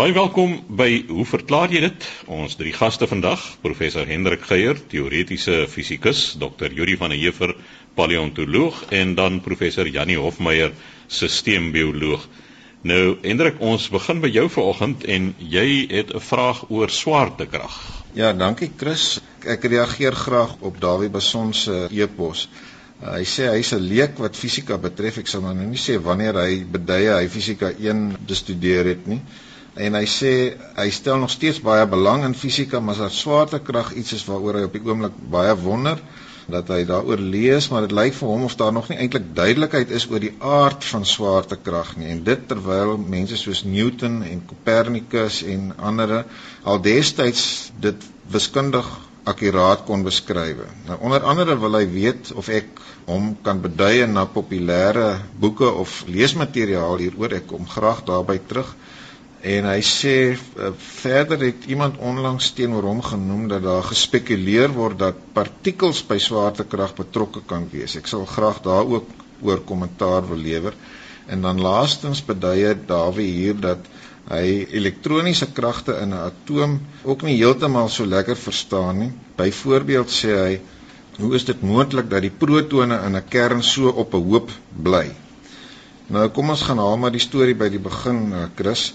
Baie welkom by Hoe verklaar jy dit? Ons drie gaste vandag, professor Hendrik Geier, teoretiese fisikus, dokter Yuri van der Heever, paleontoloog en dan professor Jannie Hofmeyer, sisteembioloog. Nou, Hendrik, ons begin by jou vanoggend en jy het 'n vraag oor swaartekrag. Ja, dankie Chris. Ek reageer graag op Dawie Beson se e-pos. Uh, hy sê hy's 'n leek wat fisika betref. Ek sal maar nou nie sê wanneer hy beduie hy fisika 1 bestudeer het nie en hy sê hy stel nog steeds baie belang in fisika maar dat swaartekrag iets is waaroor hy op die oomblik baie wonder dat hy daaroor lees maar dit lyk vir hom of daar nog nie eintlik duidelikheid is oor die aard van swaartekrag nie. En dit terwyl mense soos Newton en Copernicus en ander al destyds dit wiskundig akkuraat kon beskryf. Nou onder andere wil hy weet of ek hom kan bedui na populêre boeke of leesmateriaal hieroor. Ek kom graag daarby terug en hy sê uh, verder het iemand onlangs teenoor hom genoem dat daar gespekuleer word dat partikels by swaartekrag betrokke kan wees. Ek sal graag daar ook oor kommentaar wil lewer. En dan laastens beduie Dawie hier dat hy elektroniese kragte in 'n atoom ook nie heeltemal so lekker verstaan nie. Byvoorbeeld sê hy, hoe is dit moontlik dat die protone in 'n kern so op 'n hoop bly? Nou kom ons gaan haal maar die storie by die begin, uh, Chris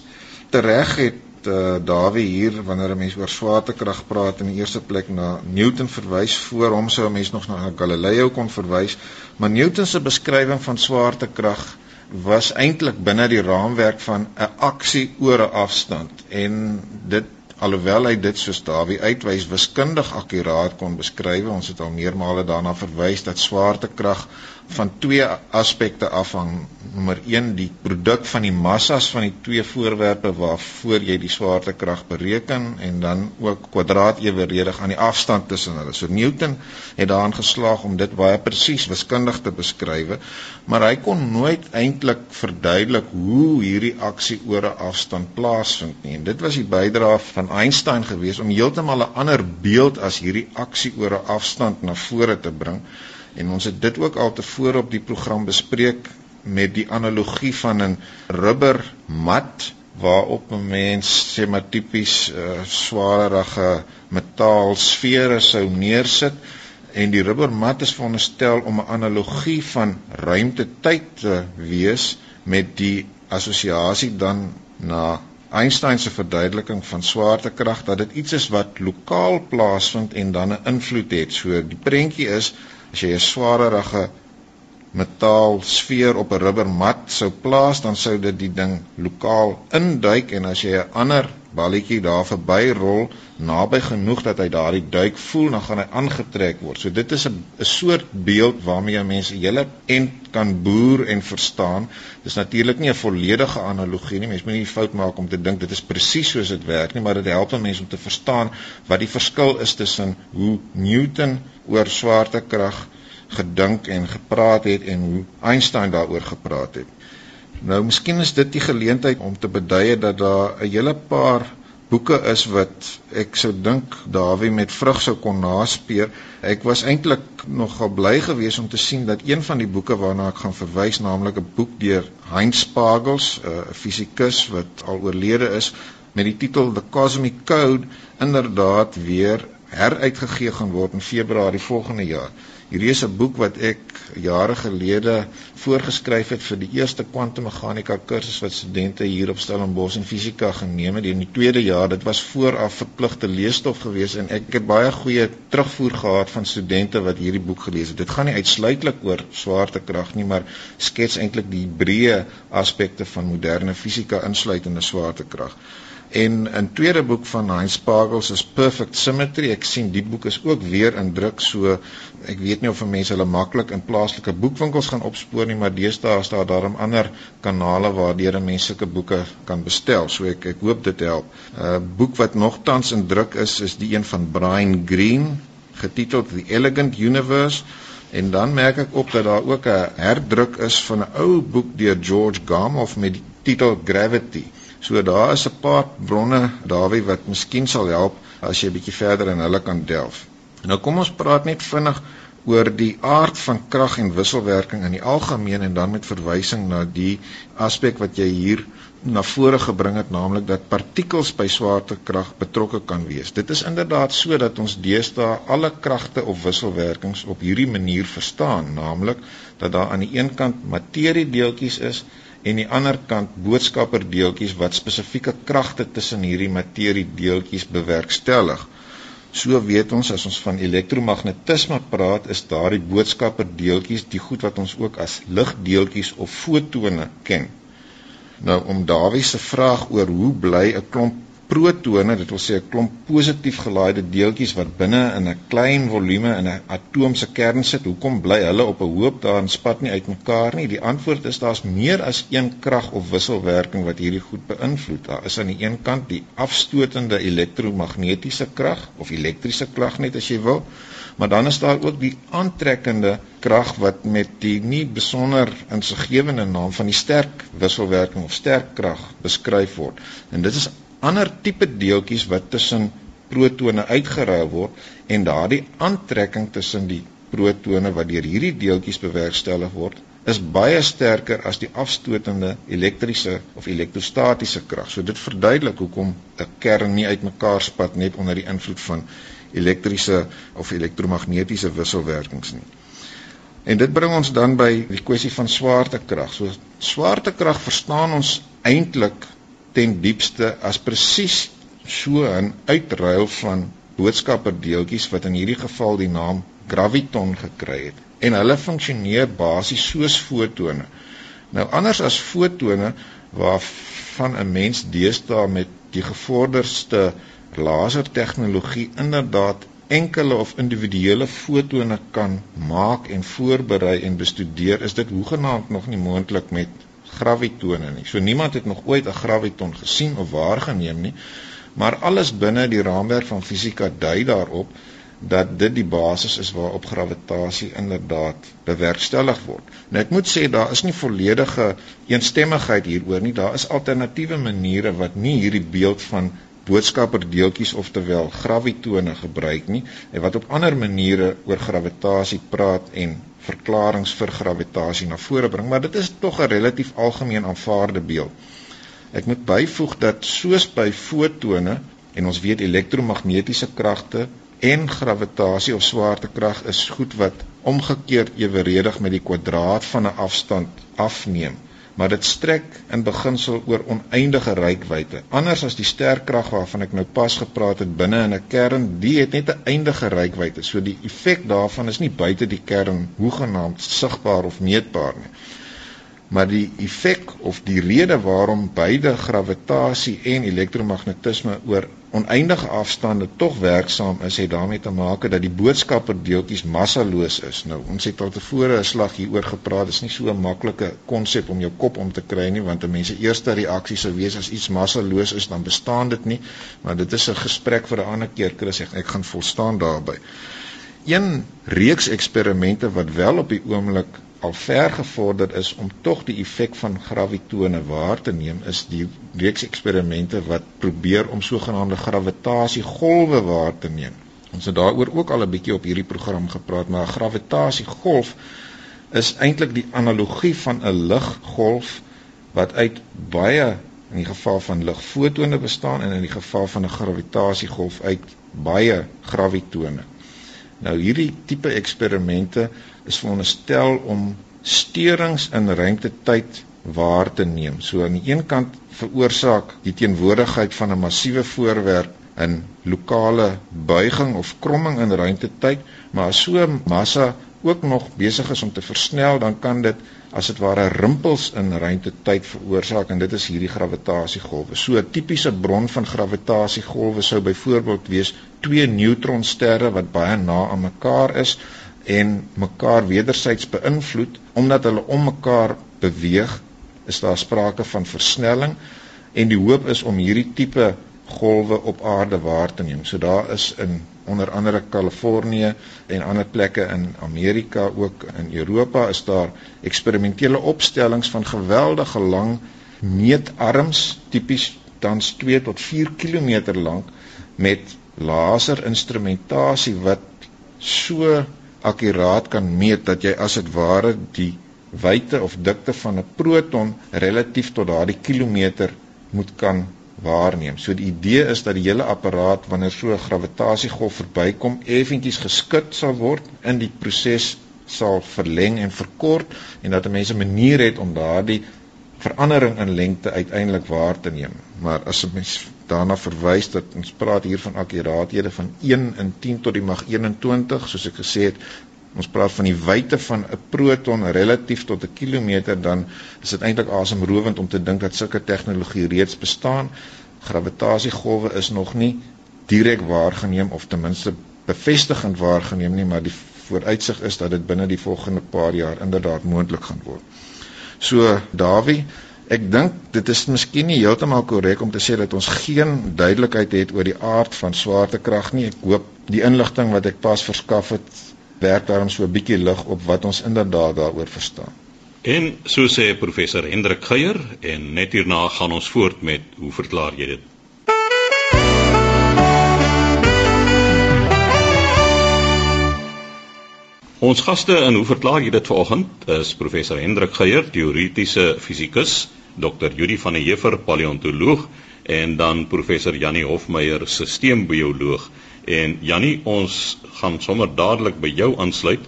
tereg het uh, Dawie hier wanneer 'n mens oor swaartekrag praat in die eerste plek na Newton verwys voor hom sou 'n mens nog na Galileo kon verwys maar Newton se beskrywing van swaartekrag was eintlik binne die raamwerk van 'n aksie oor 'n afstand. En dit alhoewel hy dit soos Dawie uitwys wiskundig akkuraat kon beskryf ons het al meermale daarna verwys dat swaartekrag van twee aspekte afhang. Nommer 1 die produk van die massas van die twee voorwerpe waarvoor jy die swaartekrag bereken en dan ook kwadraat eweredig aan die afstand tussen hulle. So Newton het daarin geslaag om dit baie presies wiskundig te beskryf, maar hy kon nooit eintlik verduidelik hoe hierdie aksie oor 'n afstand plaasvind nie. En dit was die bydrae van Einstein geweest om heeltemal 'n ander beeld as hierdie aksie oor 'n afstand na vore te bring. En ons het dit ook al tevore op die program bespreek met die analogie van 'n rubber mat waarop 'n mens sê maar tipies uh, swaarige metaal sfere sou neersit en die rubber mat is veronderstel om 'n analogie van ruimte-tyd te wees met die assosiasie dan na Einstein se verduideliking van swaartekrag dat dit iets is wat lokaal plaasvind en dan 'n invloed het. So die prentjie is as jy 'n swaarerige metaal sfeer op 'n rubbermat sou plaas, dan sou dit die ding lokaal induik en as jy 'n ander balletjie daar verby rol naby genoeg dat hy daardie duik voel, dan gaan hy aangetrek word. So dit is 'n 'n soort beeld waarmee jy mense hele en kan boer en verstaan. Dis natuurlik nie 'n volledige analogie nie. Mense moet nie fout maak om te dink dit is presies soos dit werk nie, maar dit help mense om te verstaan wat die verskil is tussen hoe Newton oor swaartekrag gedink en gepraat het en hoe Einstein daaroor gepraat het. Nou miskien is dit die geleentheid om te beduie dat daar 'n hele paar boeke is wat ek sou dink Dawie met vrug sou kon naspeur. Ek was eintlik nogal bly geweest om te sien dat een van die boeke waarna ek gaan verwys, naamlik 'n boek deur Heinz Pagels, 'n fisikus wat al oorlede is, met die titel The Cosmic Code, inderdaad weer heruitgegee gaan word in Februarie volgende jaar. Hierdie is 'n boek wat ek jare gelede voorgeskryf het vir die eerste kwantummeganika kursus wat studente hier op Stellenbosch in fisika geneem het in die tweede jaar. Dit was vooraf verpligte leesstof gewees en ek het baie goeie terugvoer gehad van studente wat hierdie boek gelees het. Dit gaan nie uitsluitlik oor swaartekrag nie, maar skets eintlik die breë aspekte van moderne fisika insluitende swaartekrag. En 'n tweede boek van Heinz Pagels is Perfect Symmetry. Ek sien die boek is ook weer in druk, so ek weet nie of mense hulle maklik in plaaslike boekwinkels gaan opspoor nie, maar deesdae is daar daarom ander kanale waardeur mense sulke boeke kan bestel. So ek ek hoop dit help. 'n uh, Boek wat nogtans in druk is, is die een van Brian Greene, getiteld The Elegant Universe. En dan merk ek op dat daar ook 'n herdruk is van 'n ou boek deur George Gamow met die titel Gravity. So daar is 'n paar bronne Dawie wat miskien sal help as jy 'n bietjie verder in hulle kan delf. Nou kom ons praat net vinnig oor die aard van krag en wisselwerking in die algemeen en dan met verwysing na die aspek wat jy hier na vore gebring het naamlik dat partikels by swaartekrag betrokke kan wees. Dit is inderdaad so dat ons deesdae alle kragte of wisselwerkings op hierdie manier verstaan, naamlik dat daar aan die een kant materiedeeltjies is en die ander kant boodskapperdeeltjies wat spesifieke kragte tussen hierdie materiedeeltjies bewerkstellig. So weet ons as ons van elektromagnetisme praat, is daardie boodskapperdeeltjies die goed wat ons ook as ligdeeltjies of fotone ken. Nou om Dawie se vraag oor hoe bly 'n klomp protone, dit wil sê 'n klomp positief gelaaide deeltjies wat binne in 'n klein volume in 'n atoom se kern sit, hoekom bly hulle op 'n hoop daar en spat nie uitmekaar nie? Die antwoord is daar's meer as een krag of wisselwerking wat hierdie goed beïnvloed. Daar is aan die een kant die afstotende elektromagnetiese krag of elektriese krag net as jy wil, maar dan is daar ook die aantrekkende krag wat met die nie besonder insiggewende naam van die sterk wisselwerking of sterkkrag beskryf word. En dit is ander tipe deeltjies wat tussen protone uitgeruil word en daardie aantrekking tussen die protone wat deur hierdie deeltjies bewerkstellig word is baie sterker as die afstotende elektriese of elektrostatiese krag. So dit verduidelik hoekom 'n kern nie uitmekaar spat net onder die invloed van elektriese of elektromagnetiese wisselwerkings nie. En dit bring ons dan by die kwessie van swaartekrag. So swaartekrag verstaan ons eintlik ten diepste as presies so 'n uitruil van boodskapperdeeltjies wat in hierdie geval die naam graviton gekry het. En hulle funksioneer basies soos fotone. Nou anders as fotone waarvan 'n mens deesdae met die gevorderde lasertegnologie inderdaad enkele of individuele fotone kan maak en voorberei en bestudeer, is dit hoegenaamd nog nie moontlik met gravitone nie. So niemand het nog ooit 'n graviton gesien of waargeneem nie, maar alles binne die raamwerk van fisika dui daarop dat dit die basis is waarop gravitasie inderdaad bewerkstellig word. Nou ek moet sê daar is nie volledige eensstemmigheid hieroor nie. Daar is alternatiewe maniere wat nie hierdie beeld van boodskapperdeeltjies oftewel gravitone gebruik nie en wat op ander maniere oor gravitasie praat en verklaringe vir gravitasie na vore bring maar dit is tog 'n relatief algemeen aanvaarde beeld. Ek moet byvoeg dat soos by fotone en ons weet elektromagnetiese kragte en gravitasie of swaartekrag is goed wat omgekeerd eweredig met die kwadraat van 'n afstand afneem maar dit strek in beginsel oor oneindige rykwyte. Anders as die sterkrag waarvan ek nou pas gepraat het binne in 'n kern, die het net 'n eindige rykwyte. So die effek daarvan is nie buite die kern hoegenaamd sigbaar of meetbaar nie maar die effek of die rede waarom beide gravitasie en elektromagnetisme oor oneindige afstande tog werksaam is, het daarmee te maak dat die boodskapperdeeltjies massaloos is. Nou, ons het al tevore 'n slag hieroor gepraat. Dit is nie so 'n maklike konsep om jou kop om te kry nie, want 'n mens se eerste reaksie sou wees as iets massaloos is, dan bestaan dit nie. Maar dit is 'n gesprek vir 'n ander keer, Chris. Ek, ek gaan volstaan daarbey. Een reeks eksperimente wat wel op die oomblik al ver gevorder is om tog die effek van gravitone waar te neem is die reeks eksperimente wat probeer om sogenaamde gravitasiegolwe waar te neem. Ons het daaroor ook al 'n bietjie op hierdie program gepraat, maar 'n gravitasiegolf is eintlik die analogie van 'n liggolf wat uit baie in die geval van ligfotone bestaan en in die geval van 'n gravitasiegolf uit baie gravitone. Nou hierdie tipe eksperimente is veronderstel om steurings in ruimtetyd waar te neem. So aan die een kant veroorsaak die teenwoordigheid van 'n massiewe voorwerp 'n lokale buiging of kromming in ruimtetyd, maar as so 'n massa ook nog besig is om te versnel, dan kan dit as dit ware rimpels in ruimtetyd veroorsaak en dit is hierdie gravitasiegolwe. So 'n tipiese bron van gravitasiegolwe sou byvoorbeeld wees twee neutronsterre wat baie na aan mekaar is en mekaar wederzijds beïnvloed omdat hulle om mekaar beweeg is daar sprake van versnelling en die hoop is om hierdie tipe golwe op aarde waar te neem. So daar is in onder andere Kalifornië en ander plekke in Amerika ook in Europa is daar eksperimentele opstellings van geweldige lang meetarms tipies tans 2 tot 4 km lank met laserinstrumentasie wat so akkuraat kan meet dat jy as dit ware die wyte of dikte van 'n proton relatief tot daardie kilometer moet kan waarneem. So die idee is dat die hele apparaat wanneer so 'n gravitasiegolf verbykom, effentjies geskit sal word in die proses sal verleng en verkort en dat 'n mens 'n manier het om daardie verandering in lengte uiteindelik waar te neem. Maar as 'n mens daarna verwys dat ons praat hier van akkuraathede van 1 in 10 tot die mag 21, soos ek gesê het, ons praat van die wyte van 'n proton relatief tot 'n kilometer, dan is dit eintlik asemrowend om te dink dat sulke tegnologie reeds bestaan. Gravitasiegolwe is nog nie direk waargeneem of ten minste bevestigend waargeneem nie, maar die vooruitsig is dat dit binne die volgende paar jaar inderdaad moontlik gaan word. So Dawie, ek dink dit is miskien nie heeltemal korrek om te sê dat ons geen duidelikheid het oor die aard van swaartekrag nie. Ek hoop die inligting wat ek pas verskaf het werk daarom so 'n bietjie lig op wat ons inderdaad daaroor verstaan. En so sê professor Hendrik Geier en net hierna gaan ons voort met hoe verklaar jy dit? Ons gaste in hoe verklaar jy dit vanoggend is professor Hendrik Geier, teoretiese fisikus, Dr. Judy van der Heever, paleontoloog en dan professor Janie Hofmeyer, sisteembioloog. En Jannie, ons gaan sommer dadelik by jou aansluit.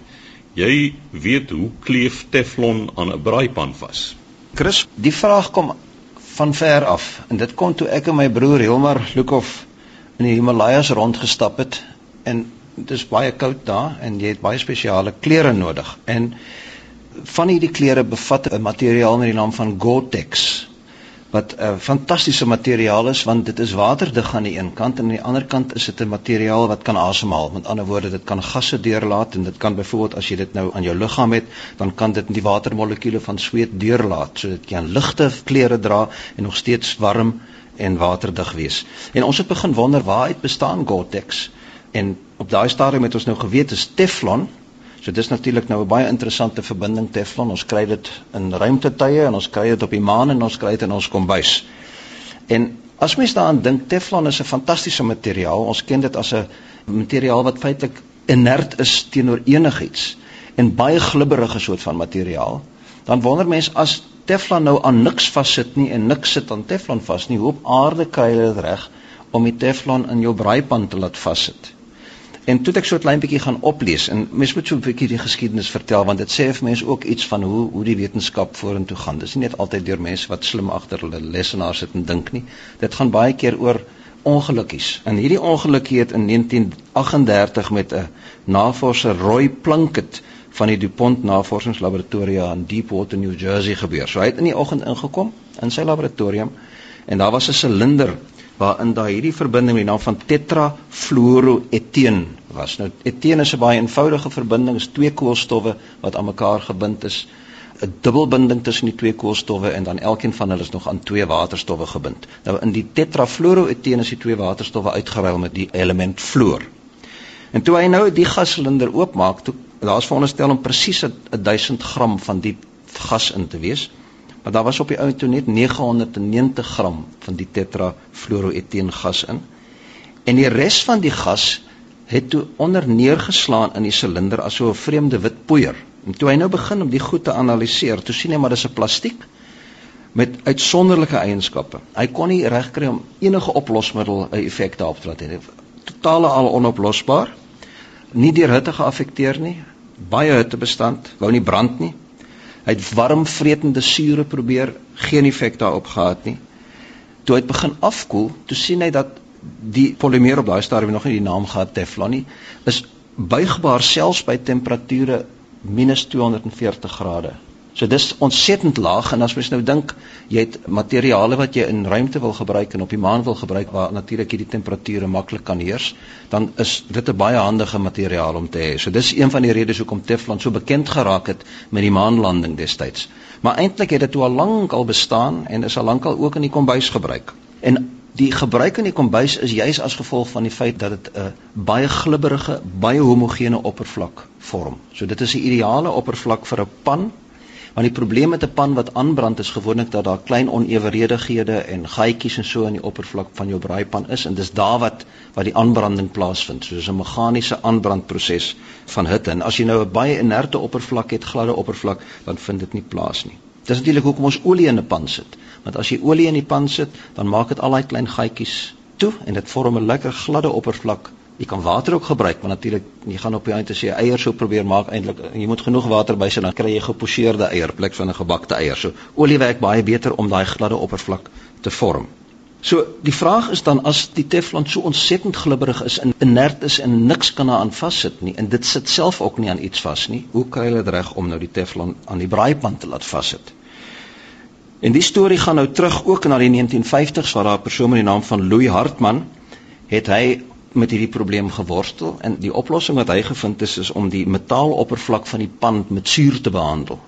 Jy weet hoe kleef Teflon aan 'n braaipan vas? Chris, die vraag kom van ver af en dit kom toe ek en my broer Hilmar Lukhof in die Himalajas rondgestap het en dit is baie koud daar en jy het baie spesiale klere nodig en van hierdie klere bevat 'n materiaal met die naam van Gore-Tex wat 'n fantastiese materiaal is want dit is waterdig aan die een kant en aan die ander kant is dit 'n materiaal wat kan asemhaal. Met ander woorde, dit kan gasse deurlaat en dit kan byvoorbeeld as jy dit nou aan jou liggaam het, dan kan dit die watermolekuule van sweet deurlaat sodat jy 'n ligte klere dra en nog steeds warm en waterdig wees. En ons het begin wonder waar uit bestaan Gore-Tex en op daai stadium het ons nou geweet is Teflon So dis natuurlik nou 'n baie interessante verbinding Teflon. Ons kry dit in ruimtetuie en ons kry dit op die maan en ons kry dit in ons kombuis. En as mens daaraan dink, Teflon is 'n fantastiese materiaal. Ons ken dit as 'n materiaal wat feitelik inert is teenoor enigiets en baie glibberige soort van materiaal. Dan wonder mens as Teflon nou aan niks vassit nie en niks sit aan Teflon vas nie, hoe op aarde kry hulle dit reg om die Teflon in jou braaipan te laat vassit? En toe ek so 'n klein bietjie gaan oplees en mens moet so 'n bietjie die geskiedenis vertel want dit sê vir mense ook iets van hoe hoe die wetenskap vorentoe gaan. Dis nie net altyd deur mense wat slim agter hulle lesenaars sit en dink nie. Dit gaan baie keer oor ongelukkies. En hierdie ongelukkie het in 1938 met 'n navorser Roy Plunkett van die DuPont Navorsingslaboratoria in Deepwater, New Jersey gebeur. So hy het in die oggend ingekom in sy laboratorium en daar was 'n silinder waarin daar hierdie verbinding met die naam van tetrafluoroeteen was. Nou eteen is 'n baie eenvoudige verbinding, is twee koolstowwe wat aan mekaar gebind is. 'n Dubbelbinding tussen die twee koolstowwe en dan elkeen van hulle is nog aan twee waterstowwe gebind. Nou in die tetrafluoroeteen is die twee waterstowwe uitgeruil met die element fluor. En toe hy nou die gassilinder oopmaak, toe daar's veronderstel om presies 1000 gram van die gas in te wees. Maar daar was op die ou toe net 990 gram van die tetrafluoroeteen gas in. En die res van die gas het toe onder neergeslaan in die silinder as so 'n vreemde wit poeier. En toe hy nou begin om die goed te analiseer, toe sien hy maar dis 'n plastiek met uitsonderlike eienskappe. Hy kon nie regkry om enige oplosmiddel 'n effek daarop te laat hê. Totale al onoplosbaar. Nie deur hitte geaffekteer nie. Baie hittebestand, wou nie brand nie. Hy het warm vretende sure probeer, geen effek daarop gehad nie. Toe hy begin afkoel, toe sien hy dat die polimeer op daai stadium nog nie die naam gehad Teflon nie, is buigbaar selfs by temperature minus 240 grade. So dis ontsettend laag en as mens nou dink jy het materiale wat jy in ruimte wil gebruik en op die maan wil gebruik waar natuurlik hierdie temperature maklik kan heers, dan is dit 'n baie handige materiaal om te hê. So dis een van die redes hoekom Teflon so bekend geraak het met die maanlanding destyds. Maar eintlik het dit toe al lank al bestaan en is al lank al ook in die kombuis gebruik. En die gebruik in die kombuis is juis as gevolg van die feit dat dit 'n baie glibberige, baie homogene oppervlak vorm. So dit is 'n ideale oppervlak vir 'n pan Want die probleem met 'n pan wat aanbrand is gewoonlik dat daar klein onewerhedighede en gaatjies en so in die oppervlak van jou braaipan is en dis daar wat wat die aanbranding plaasvind. So dis 'n meganiese aanbrandproses van hitte. En as jy nou 'n baie inerte oppervlak het, gladde oppervlak, dan vind dit nie plaas nie. Dis natuurlik hoekom ons olie in 'n pan sit. Want as jy olie in die pan sit, dan maak dit al daai klein gaatjies toe en dit vorm 'n lekker gladde oppervlak Jy kan water ook gebruik, maar natuurlik jy gaan op die einde jy eiers sou probeer maak eintlik jy moet genoeg water bysit dan kry jy geposeerde eier plek van 'n gebakte eier. So olie werk baie beter om daai gladde oppervlak te vorm. So die vraag is dan as die teflon so ontsettend glibberig is en inert is en niks kan daaraan vassit nie en dit sit self ook nie aan iets vas nie, hoe kry hulle dit reg om nou die teflon aan die braaipan te laat vassit? En die storie gaan nou terug ook na die 1950s waar daar 'n persoon met die naam van Louis Hartman het hy met hierdie probleem geworstel. En die oplossing wat hy gevind het is, is om die metaaloppervlak van die pan met suur te behandel.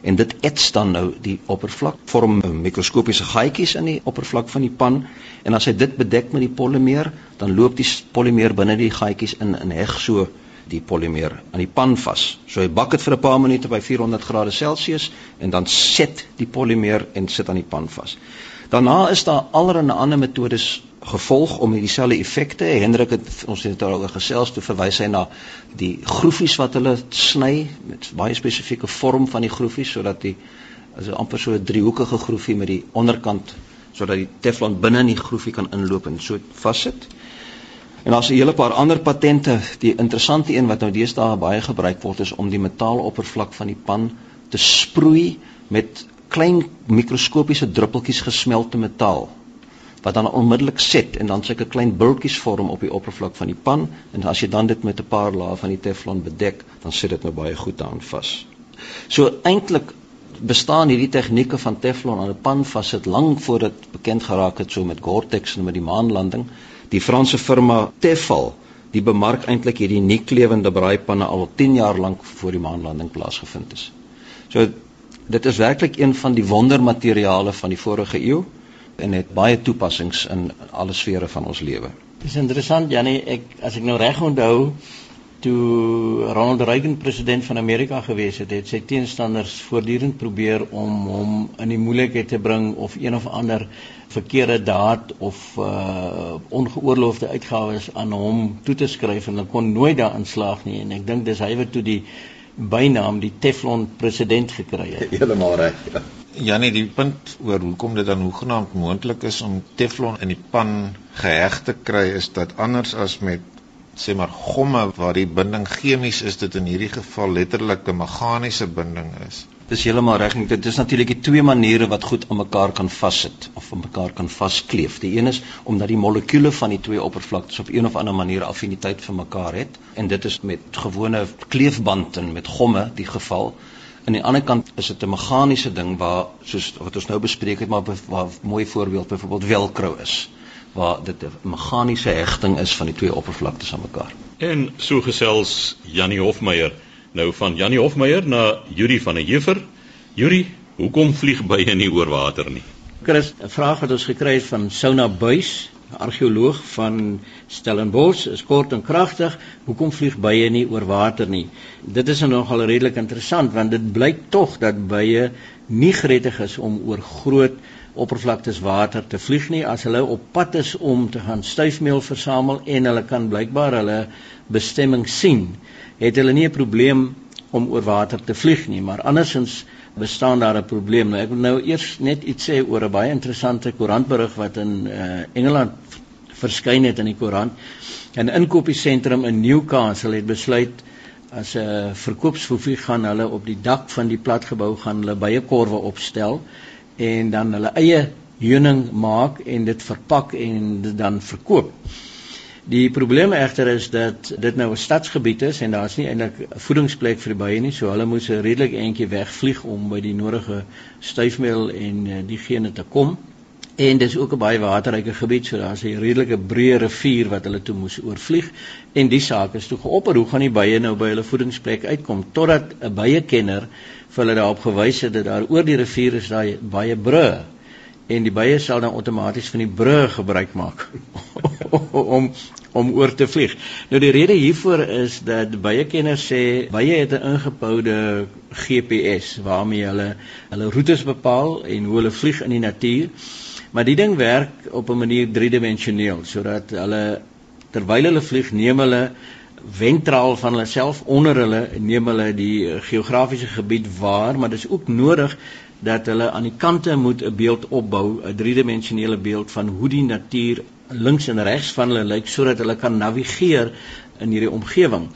En dit ets dan nou die oppervlak, vorm mikroskopiese gaatjies in die oppervlak van die pan. En as hy dit bedek met die polimeer, dan loop die polimeer binne die gaatjies in en heg. So die polimeer aan die pan vas. So hy bak dit vir 'n paar minute by 400 grade Celsius en dan set die polimeer en sit aan die pan vas. Daarna is daar allerlei ander metodes gevolg om dieselfde effekte. Hendrik het ons het daaroor gesels toe verwys hy na die groefies wat hulle sny met baie spesifieke vorm van die groefies sodat die as amper so 'n driehoekige groefie met die onderkant sodat die teflon binne in die groefie kan inloop en so vassit. En daar's 'n hele paar ander patente. Die interessante een wat nou deesdae baie gebruik word is om die metaaloppervlak van die pan te sproei met klein mikroskopiese druppeltjies gesmelte metaal wat dan onmiddellik set en dan sulke klein bultjies vorm op die oppervlak van die pan en as jy dan dit met 'n paar lae van die teflon bedek, dan sit dit nou baie goed aan vas. So eintlik bestaan hierdie tegnieke van teflon aan 'n pan vassit lank voor dit bekend geraak het so met Gore-Tex en met die maanlanding. Die Franse firma Tefal, die bemark eintlik hierdie nie klewende braaipanne al 10 jaar lank voor die maanlanding plaasgevind het. So dit is werklik een van die wondermateriale van die vorige eeu en het baie toepassings in alle sfere van ons lewe. Dis interessant Janie, ek as ek nou reg onthou toe Ronald Reagan president van Amerika gewees het, het sy teenstanders voortdurend probeer om hom in die moeilikheid te bring of een of ander verkeerde daad of uh ongeoorloofde uitgawes aan hom toe te skryf en hulle kon nooit daarin slaag nie en ek dink dis hy wat toe die bynaam die Teflon president gekry het. Heeltemal reg. Ja. Janie, die punt oor hoekom dit dan hoegenaamd moontlik is om teflon in die pan geheg te kry is dat anders as met sê maar gomme waar die binding chemies is, dit in hierdie geval letterlik 'n meganiese binding is. Dis heeltemal reg. Dit is natuurlik die twee maniere wat goed aan mekaar kan vassit of aan mekaar kan vaskleef. Die een is omdat die molekules van die twee oppervlaktes op een of ander manier affiniteit vir mekaar het en dit is met gewone kleefband en met gomme die geval. Aan die ander kant is dit 'n meganiese ding waar soos wat ons nou bespreek het maar waar mooi voorbeeld byvoorbeeld velcro is waar dit 'n meganiese hegting is van die twee oppervlaktes aan mekaar. En so gesels Janie Hofmeyer Nou van Janie Hofmeyer na Yuri van der Heever. Yuri, hoekom vlieg bye nie oor water nie? Chris, 'n vraag wat ons gekry het van Sona Buys, argeoloog van Stellenbosch, is kort en kragtig. Hoekom vlieg bye nie oor water nie? Dit is nogal redelik interessant want dit blyk tog dat bye nie gretig is om oor groot oppervlaktes water te vlieg nie as hulle op pad is om te gaan stuifmeel versamel en hulle kan blykbaar hulle bestemming sien het hulle nie 'n probleem om oor water te vlieg nie, maar andersins bestaan daar 'n probleem. Nou ek wil nou eers net iets sê oor 'n baie interessante koerantberig wat in uh, Engeland verskyn het in die koerant. 'n Inkopiesentrum in Newcastle het besluit as 'n verkoopsfoefie gaan hulle op die dak van die platgebou gaan hulle baie korwe opstel en dan hulle eie heuning maak en dit verpak en dit dan verkoop. Die probleem egter is dat dit nou 'n stadsgebied is en daar's nie eintlik 'n voedingsplek vir die bye nie, so hulle moes 'n redelik eentjie wegvlieg om by die nodige stuifmeel en uh, diegene te kom. En dis ook 'n baie waterryke gebied, so daar's 'n redelike breë rivier wat hulle toe moes oorvlieg. En die saak is toe geopper hoe gaan die bye nou by hulle voedingsplek uitkom? Totdat 'n byekenner vir hulle daarop gewys het dat daar oor die rivier is daai baie brûe. En die bye sal dan outomaties van die brug gebruik maak om om oor te vlieg. Nou die rede hiervoor is dat baie kenners sê baie het 'n ingeboude GPS waarmee hulle hulle roetes bepaal en hoe hulle vlieg in die natuur. Maar die ding werk op 'n manier driedimensioneel sodat hulle terwyl hulle vlieg neem hulle ventraal van hulle self onder hulle neem hulle die geografiese gebied waar, maar dit is ook nodig dat hulle aan die kante moet 'n beeld opbou, 'n driedimensionele beeld van hoe die natuur links en regs van hulle lyk sodat hulle kan navigeer in hierdie omgewing.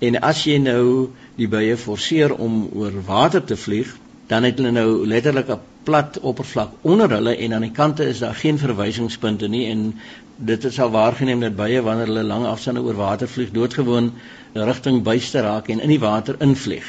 En as jy nou die bye forceer om oor water te vlieg, dan het hulle nou letterlik 'n plat oppervlak onder hulle en aan die kante is daar geen verwysingspunte nie en dit is al waargeneem dat bye wanneer hulle lang afstande oor water vlieg doodgewoon rigting buiste raak en in die water invlieg.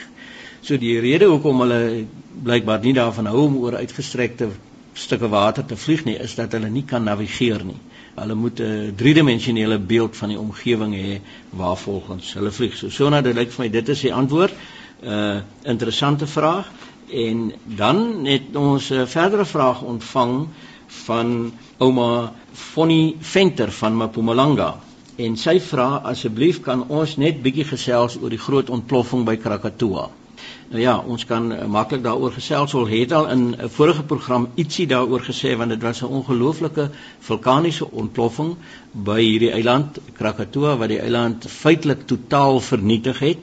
So die rede hoekom hulle blykbaar nie daarvan hou om oor uitgestrekte stukke water te vlieg nie is dat hulle nie kan navigeer nie. Hulle moet 'n driedimensionele beeld van die omgewing hê waar volgens hulle vlieg. So sona dit lyk vir my dit is die antwoord. 'n uh, Interessante vraag en dan het ons 'n verdere vraag ontvang van ouma Fonnie Venter van Mpumalanga. En sy vra asseblief kan ons net bietjie gesels oor die groot ontploffing by Krakatoa. Nou ja, ons kan uh, maklik daaroor gesels. Ons het al in 'n vorige program ietsie daaroor gesê want dit was 'n ongelooflike vulkaniese ontploffing by hierdie eiland Krakatoa wat die eiland feitelik totaal vernietig het.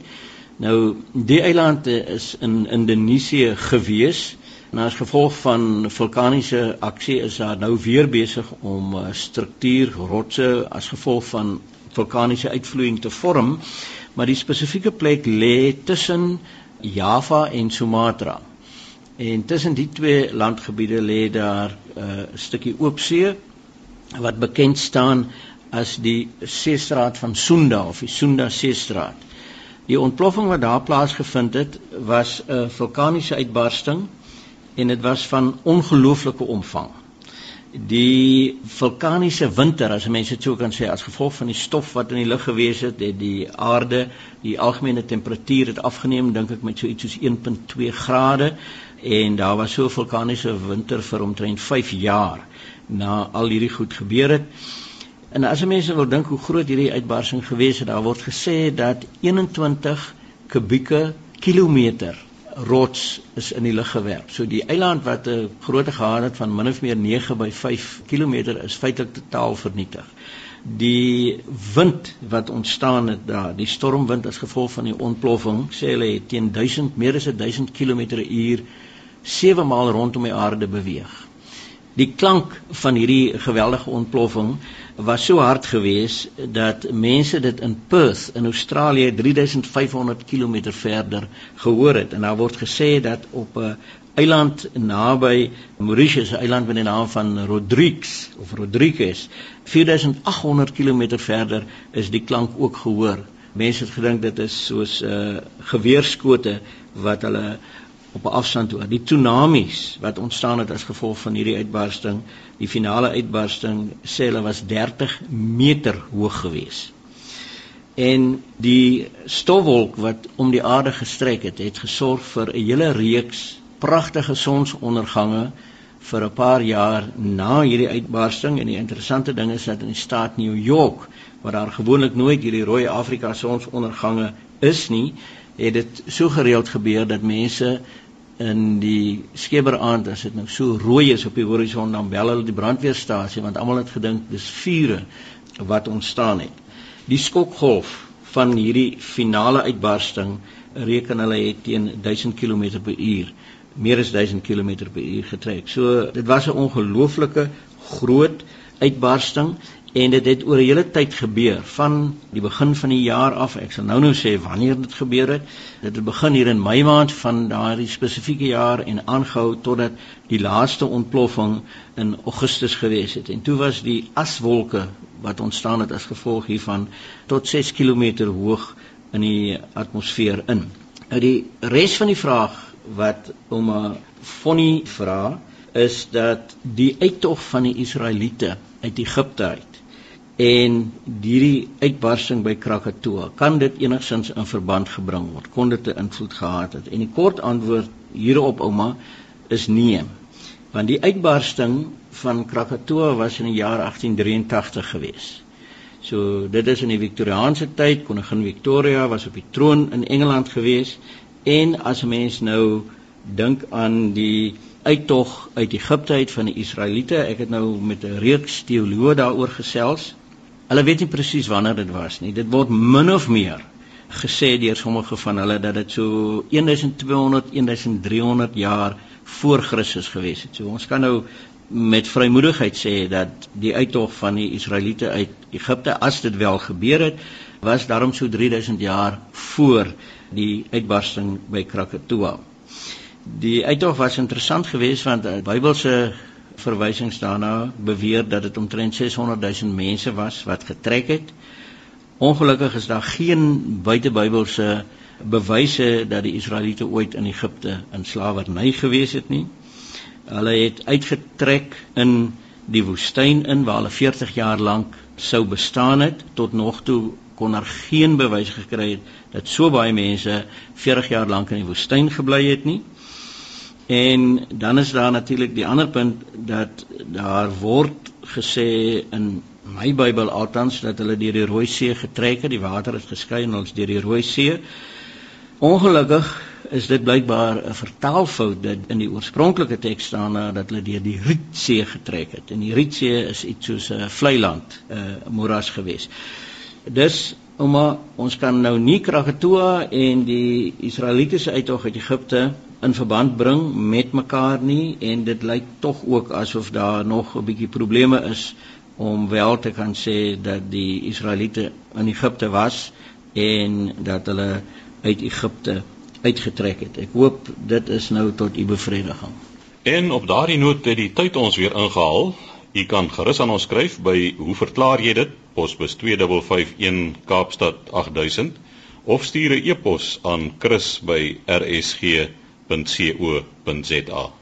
Nou die eiland is in Indonesië gewees. En as gevolg van vulkaniese aksie is daar nou weer besig om struktuur rotse as gevolg van vulkaniese uitvloeiing te vorm. Maar die spesifieke plek lê tussen Java en Sumatra. En tussen die twee landgebiede lê daar 'n uh, stukkie oop see wat bekend staan as die seestraat van Sunda of die Sunda seestraat. Die ontploffing wat daar plaasgevind het was 'n vulkaniese uitbarsting en dit was van ongelooflike omvang die vulkaniese winter as mense dit sou kan sê as gevolg van die stof wat in die lug gewees het, het die aarde, die algemene temperatuur het afgeneem dink ek met so iets soos 1.2 grade en daar was so 'n vulkaniese winter vir omtrent 5 jaar na al hierdie goed gebeur het. En as mense wil dink hoe groot hierdie uitbarsting gewees het, daar word gesê dat 21 kubieke kilometer rots is in die lug gewerp. So die eiland wat 'n grootte gehad het van min of meer 9 by 5 km is feitelik totaal vernietig. Die wind wat ontstaan het daar, die stormwind as gevolg van die ontploffing, sê hulle het teen 1000 meer as 1000 km/h 7 maal rondom die aarde beweeg. Die klank van hierdie geweldige ontploffing was so hard geweest dat mense dit in Perth in Australië 3500 km verder gehoor het en daar word gesê dat op 'n eiland naby Mauritius, 'n eiland met die naam van Rodrigues of Rodrigues, 4800 km verder is die klank ook gehoor. Mense het gedink dit is soos 'n uh, geweerskote wat hulle op 'n afstand toe. Die tsunamies wat ontstaan het as gevolg van hierdie uitbarsting, die finale uitbarsting sê hulle was 30 meter hoog geweest. En die stofwolk wat om die aarde gestrek het, het gesorg vir 'n hele reeks pragtige sonsondergange vir 'n paar jaar na hierdie uitbarsting en die interessante ding is dat in die staat New York waar daar gewoonlik nooit hierdie rooi Afrika sonsondergange is nie, het dit so gereeld gebeur dat mense in die skeberaand as dit nou so rooi is op die horison dan bel hulle die brandweerstasie want almal het gedink dis vure wat ontstaan het. Die skokgolf van hierdie finale uitbarsting reken hulle het teen 1000 km/h meer as 1000 km/h getrek. So dit was 'n ongelooflike groot uitbarsting en dit het oor 'n hele tyd gebeur van die begin van die jaar af. Ek sal nou nou sê wanneer dit gebeur het. Dit het begin hier in Mei maand van daardie spesifieke jaar en aangehou totdat die laaste ontploffing in Augustus gewees het. En toe was die aswolke wat ontstaan het as gevolg hiervan tot 6 km hoog in die atmosfeer in. Nou die res van die vraag wat ouma Fonnie vra is dat die uittog van die Israeliete uit Egipte uit en hierdie uitbarsting by Krakatoa kan dit enigsins in verband gebring word? Kon dit 'n invloed gehad het? En die kort antwoord hierop ouma is nee. Want die uitbarsting van Krakatoa was in die jaar 1883 gewees So dit is in die Victoriaanse tyd, koningin Victoria was op die troon in Engeland gewees en as 'n mens nou dink aan die uittog uit Egipte uit van die Israeliete, ek het nou met 'n reeks teoloë daaroor gesels. Hulle weet nie presies wanneer dit was nie. Dit word min of meer gesê deur sommige van hulle dat dit so 1200 1300 jaar voor Christus gewees het. So ons kan nou met vrymoedigheid sê dat die uittog van die Israeliete uit Egipte as dit wel gebeur het, was daarom so 3000 jaar voor die uitbarsting by Krakatoa. Die uittog was interessant geweest want die Bybelse verwysings daarna beweer dat dit omtrent 600 000 mense was wat getrek het. Ongelukkig is daar geen buitebybelse bewyse dat die Israeliete ooit in Egipte in slawerny gewees het nie. Hulle het uitgetrek in die woestyn in waar hulle 40 jaar lank sou bestaan het tot nog toe kon daar geen bewys gekry het dat so baie mense 40 jaar lank in die woestyn gebly het nie. En dan is daar natuurlik die ander punt dat daar word gesê in my Bybel althans dat hulle deur die Rooi See getrek het, die water het geskei en ons deur die Rooi See. Ongelukkig is dit blykbaar 'n vertaalfout dat in die oorspronklike teks staan dat hulle deur die Rietsee getrek het. En die Rietsee is iets soos 'n vlei land, 'n moeras gewees. Dis ouma, ons kan nou nie Kragatoa en die Israelitiese uittog uit Egipte in verband bring met mekaar nie en dit lyk tog ook asof daar nog 'n bietjie probleme is om wel te kan sê dat die Israeliete in Egipte was en dat hulle uit Egipte uitgetrek het. Ek hoop dit is nou tot u bevrediging. En op daardie noot het die tyd ons weer ingehaal. U kan gerus aan ons skryf by hoe verklaar jy dit? Posbus 2551 Kaapstad 8000 of stuur 'n e-pos aan chris@rsg.co.za.